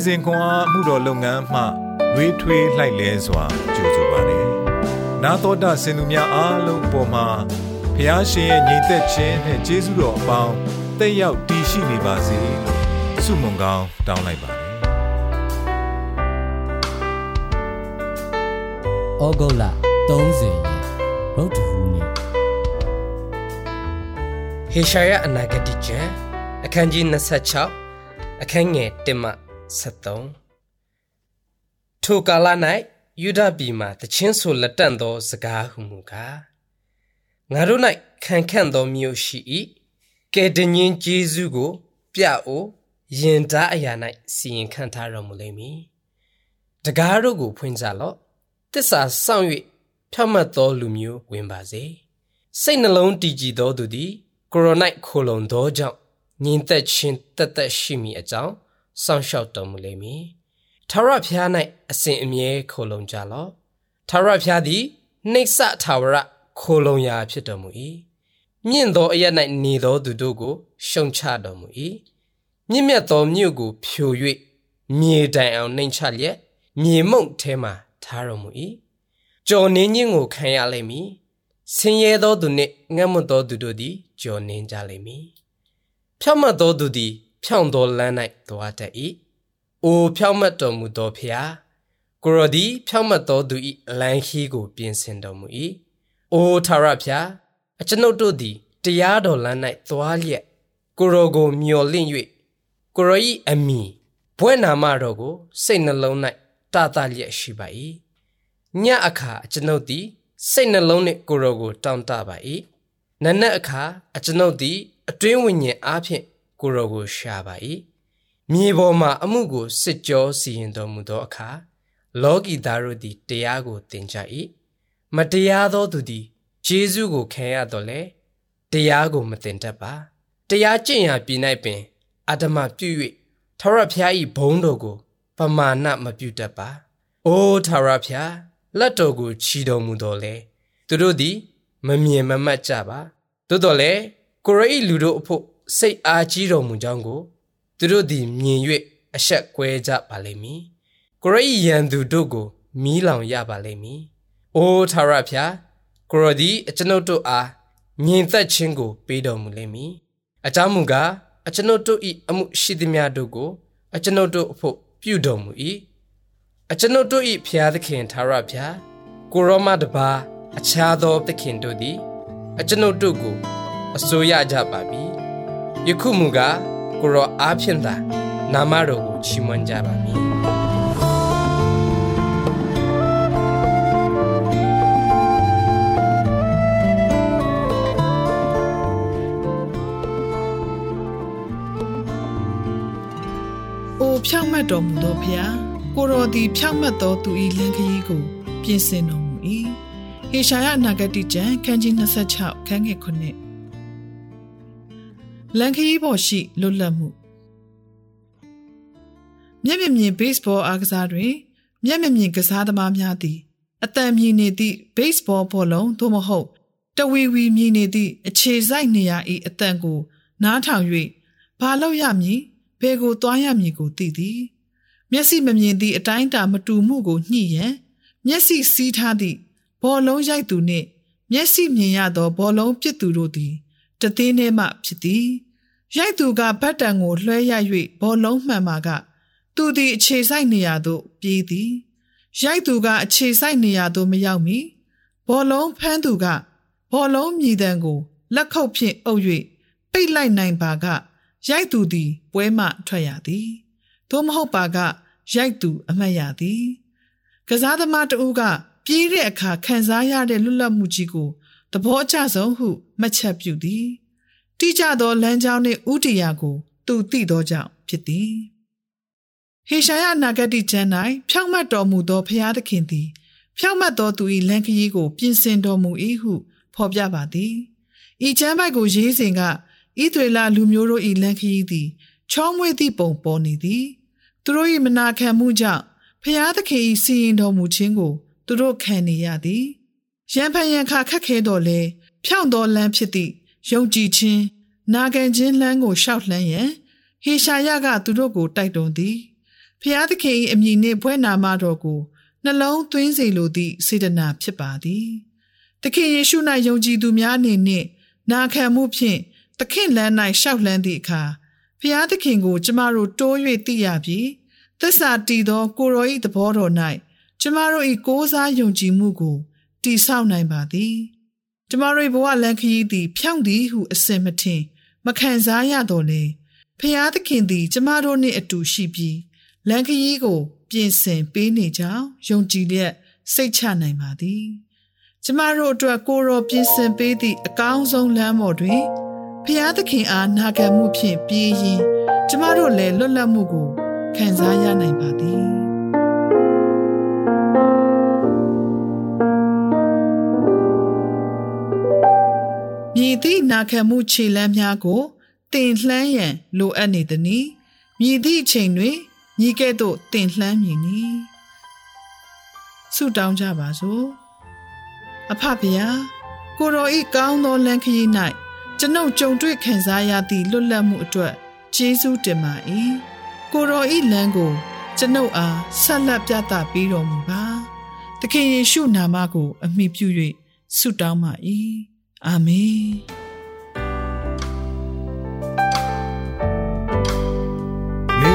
နေ့စဉ်ခွန်အားမှုတော်လုပ်ငန်းမှလွေးထွေးလှိုက်လဲစွာကြိုဆိုပါရယ်။နာတော်တာစင်သူများအားလုံးအပေါ်မှာဖျားရှင်ရဲ့ညီသက်ခြင်းနဲ့ကျေးဇူးတော်အပေါင်းတက်ရောက်တည်ရှိနေပါစေလို့ဆုမွန်ကောင်းတောင်းလိုက်ပါတယ်။ဩဂုတ်လ30ရက်ရုတ်တဟူးနေ့ဟေရှာယအနာဂတိကျမ်းအခန်းကြီး26အခန်းငယ်1မှ 73ထိုကာလ၌ယူဒပြည်မှတချင်းဆိုလက်တန့်သောစကားဟုမူကားငါတို့၌ခံခန့်သောမြို့ရှိ၏ကဲတင်ရင်ဂျေဇုကို ပြအိုယင်သားအရာ၌စီရင်ခံထားတော်မူလိမ့်မည်တကားတို့ကိုဖွင့်ကြလော့တစ္ဆာစောင့်၍ဖြောက်မှတ်သောလူမျိုးဝင်ပါစေစိတ်နှလုံးတည်ကြည်သောသူသည်ကိုရိုနိုက်ခိုလုံသောကြောင့်ညင်သက်ခြင်းတက်တက်ရှိမိအကြောင်း စောင့်ရှောက်တော်မူလိမ့်မည်။ထာဝရဘုရား၌အစဉ်အမြဲခိုလုံကြလော့။ထာဝရဘုရားသည်နှိမ့်ဆထာဝရခိုလုံရာဖြစ်တော်မူ၏။မြင့်သောအရ၌နေသောသူတို့ကိုရှုံချတော်မူ၏။မြင့်မြတ်သောမြို့ကိုဖြို၍မြေတိုင်အောင်နှိမ်ချလျက်မြေမုံထဲမှထားတော်မူ၏။ကြော်နင်းခြင်းကိုခံရလိမ့်မည်။ဆင်းရဲသောသူနှင့်ငတ်မွတ်သောသူတို့သည်ကြော်နင်းကြလိမ့်မည်။ဖြောင့်မတ်သောသူသည် ဖြောင့်သောလမ်း၌သွားတတ်၏။အိုဖြောင့်မတ်တော်မူသောဖျားကိုရောသည်ဖြောင့်မတ်သောသူ၏လမ်းခီးကို ပြင်ဆင်တော်မူ၏။အိုထာဝရဖျားအကျွန်ုပ်တို့သည်တရားတော်လမ်း၌သွားလျက်ကိုရောကိုမျော်လင့်၍ကိုရော၏အမိဘွဲ့နာမတော်ကို စိတ်နှလုံး၌တတလျက်ရှိပါ၏။ညအခါအကျွန်ုပ်သည်စိတ်နှလုံးနှင့်ကိုရောကိုတောင့်တပါ၏နနက်အခါအကျွန်ုပ်သည်အတွင်းဝိညာဉ်အားဖြင့် ကိုရောကိုရှာပါ၏မြေပေါ်မှအမှုကိုစစ်ကြောစီရင်တော်မူသောအခါလောကီသားတို့သည်တရားကိုသင်ကြ၏မတရားသောသူသည်ဂျေဇုကိုခံရတော့လေတရားကိုမသင်တတ်ပါတရားကျင့်ရာပြည်၌ပင်အတ္တမပြု၍ထာဝရဘုရား၏ဘုန်းတော်ကိုပမာဏမပြုတတ်ပါအိုးထာဝရဘုရားလက်တော်ကိုချီတော်မူတော်လေသူတို့သည်မမြင်မမှတ်ကြပါသို့တော်လည်းကိုရိလူတို့အဖို့ စိတ်အားကြီးတော်မူကြောင်းကိုသူတို့သည်မြင်၍အဆက်ကွဲကြပါလိမ့်မည်ကိုရိယန်သူတို့ကိုမီးလောင်ရပါလိမ့်မည်အိုးထာဝရဖျားကိုရသည်အကျွန်ုပ်တို့အားညင်သက်ခြင်းကို ပေးတော်မူလိမ့်မည်အကြောင်းမူကားအကျွန်ုပ်တို့၏အမှုရှိသည်များတို့ကိုအကျွန်ုပ်တို့အဖို့ပြုတော်မူ၏အကျွန်ုပ်တို့၏ဖျားသခင်ထာဝရဖျားကိုရောမတပါအခြားသောသခင်တို့သည် အကျွန်ုပ်တို့ကိုအစိုးရကြပါပြီ ယခုမူကားကိုရောအားဖြင့်သာနာမတော်ကိုချီးမွမ်းကြပါမည်အိုဖြောင့်မတ်တော်မူသောဖျားကိုတော်သည်ဖြောင့်မတ်သောသူ၏လမ်းခရီးကို ပြင်ဆင်တော်မူ၏ဟေရှာယအနာဂတိကျမ်းခန်းကြီး26ခန်းငယ်9 လန်ခရီးပေါ်ရှိလွတ်လပ်မှုမျက်မြင်မြင် baseball အားကစားတွင် မျက်မြင်မြင်ကစားသမားများသည်အတန်မြည်နေသည့် baseball ဘောလုံးသို့မဟုတ်တဝီဝီမြည်နေသည့်အခြေစိုက်နေရာ၏အတန်ကို နားထောင်၍ဘာလို့ရမည်ဘယ်ကိုသွားရမည်ကိုသိသည် မျက်စိမမြင်သည့်အတိုင်းအတာမတူမှုကိုညှိရန်မျက်စိစီးထားသည့်ဘောလုံးရိုက်သူနှင့် မျက်စိမြင်ရသောဘောလုံးပစ်သူတို့သည် တသေးနှဲမှဖြစ်သည်ရိုက်သူကဘတ်တံကိုလွှဲရ၍ဘောလုံးမှန်မှာကသူသည်အခြေဆိုင်နေရာသို့ပြေးသည်ရိုက်သူကအခြေဆိုင်နေရာသို့မရောက်မီဘောလုံးဖမ်းသူကဘောလုံးမြည်တံကို လက်ခုပ်ဖြင့်အုပ်၍ပိတ်လိုက်နိုင်ပါက ရိုက်သူသည် ပွဲမှထွက်ရသည်သို့မဟုတ်ပါက ရိုက်သူအမှတ်ရသည် ကစားသမားတဦးက ပြေးတဲ့အခါခံစားရတဲ့လွတ်လပ်မှုကြီးကို သဘောကျဆုံးဟုမှတ်ချက်ပြုသည်တိကျသောလမ်းကြောင်းနှင့်ဥတီယာကို သူသိသောကြောင့်ဖြစ်သည်ဟေရှာယနာဂတိကျမ်း၌ဖြောင့်မတ်တော်မူသောဖျားသခင်သည် ဖြောင့်မတ်သောသူ၏လမ်းခရီးကို ပြင်ဆင်တော်မူ၏ဟုဖော်ပြပါသည်ဤကျမ်းပိုက်ကိုရေးစဉ်ကဣသရေလလူမျိုးတို့၏လမ်းခရီးသည်ချောမွေ့သည့်ပုံပေါ်နေသည် သူတို့၏မနာခံမှုကြောင့်ဖျားသခင်၏စီရင်တော်မူခြင်းကို သူတို့ခံနေရသည် ရန်ဖန်ရန်ခါခက်ခဲတော်လဲဖြောင့်တော်လမ်းဖြစ်သည့်ယုံကြည်ခြင်းနာခံခြင်းလမ်းကိုရှောက်လှမ်းရန်ဟေရှာယကသူတို့ကိုတိုက်တွန်းသည်ဖျားသခင်၏အမည်နှင့်ဖွဲ့နာမတော်ကိုနှလုံးသွင်းစေလိုသည့်စေတနာဖြစ်ပါသည်။သခင်ယေရှု၌ယုံကြည်သူများအနေနှင့်နာခံမှုဖြင့်သခင်လမ်း၌ရှောက်လှမ်းသည့်အခါဖျားသခင်ကို ကျမတို့တိုး၍သိရပြီးသစ္စာတည်သောကိုရော၏သဘောတော်၌ကျမတို့၏ကိုးစားယုံကြည်မှုကို တည်ဆောက်နိုင်ပါသည်။ကျမတို့ဘဝလန်ခရီးသည် ဖြောင့်သည်ဟုအစင်မထင် မခံစားရတော့လေဖျားသခင်သည် ကျမတို့နှင့်အတူရှိပြီးလန်ခရီးကို ပြင်ဆင်ပေးနေကြောင်းယုံကြည်လျက်စိတ်ချနိုင်ပါသည်ကျမတို့အတွက်ကိုရောပြင်ဆင်ပေးသည့်အကောင်းဆုံးလမ်းပေါ်တွင်ဖျားသခင်အားနာခံမှုဖြင့်ပြေးရင် ကျမတို့လည်းလွတ်လပ်မှုကိုခံစားရနိုင်ပါသည် ခံမှုခြေလမ်းများကိုတင်လှမ်းရန်လိုအပ်နေသည်။မြည်သည့်အချိန်တွင်ညီကဲ့သို့တင်လှမ်းမည်နီဆုတောင်းကြပါစို့အဖဖျားကိုရောဤကောင်းသောလမ်းခရီး၌ကျွန်ုပ်ကြုံတွေ့ခံစားရသည့်လွတ်လပ်မှုအတွက်ကျေးဇူးတင်ပါ၏ကိုရောဤလမ်းကို ကျွန်ုပ်အားဆက်လက်ပြသပေးတော်မူပါသခင်ယေရှုနာမကို အမိပြု၍ဆုတောင်းပါ၏အာမင်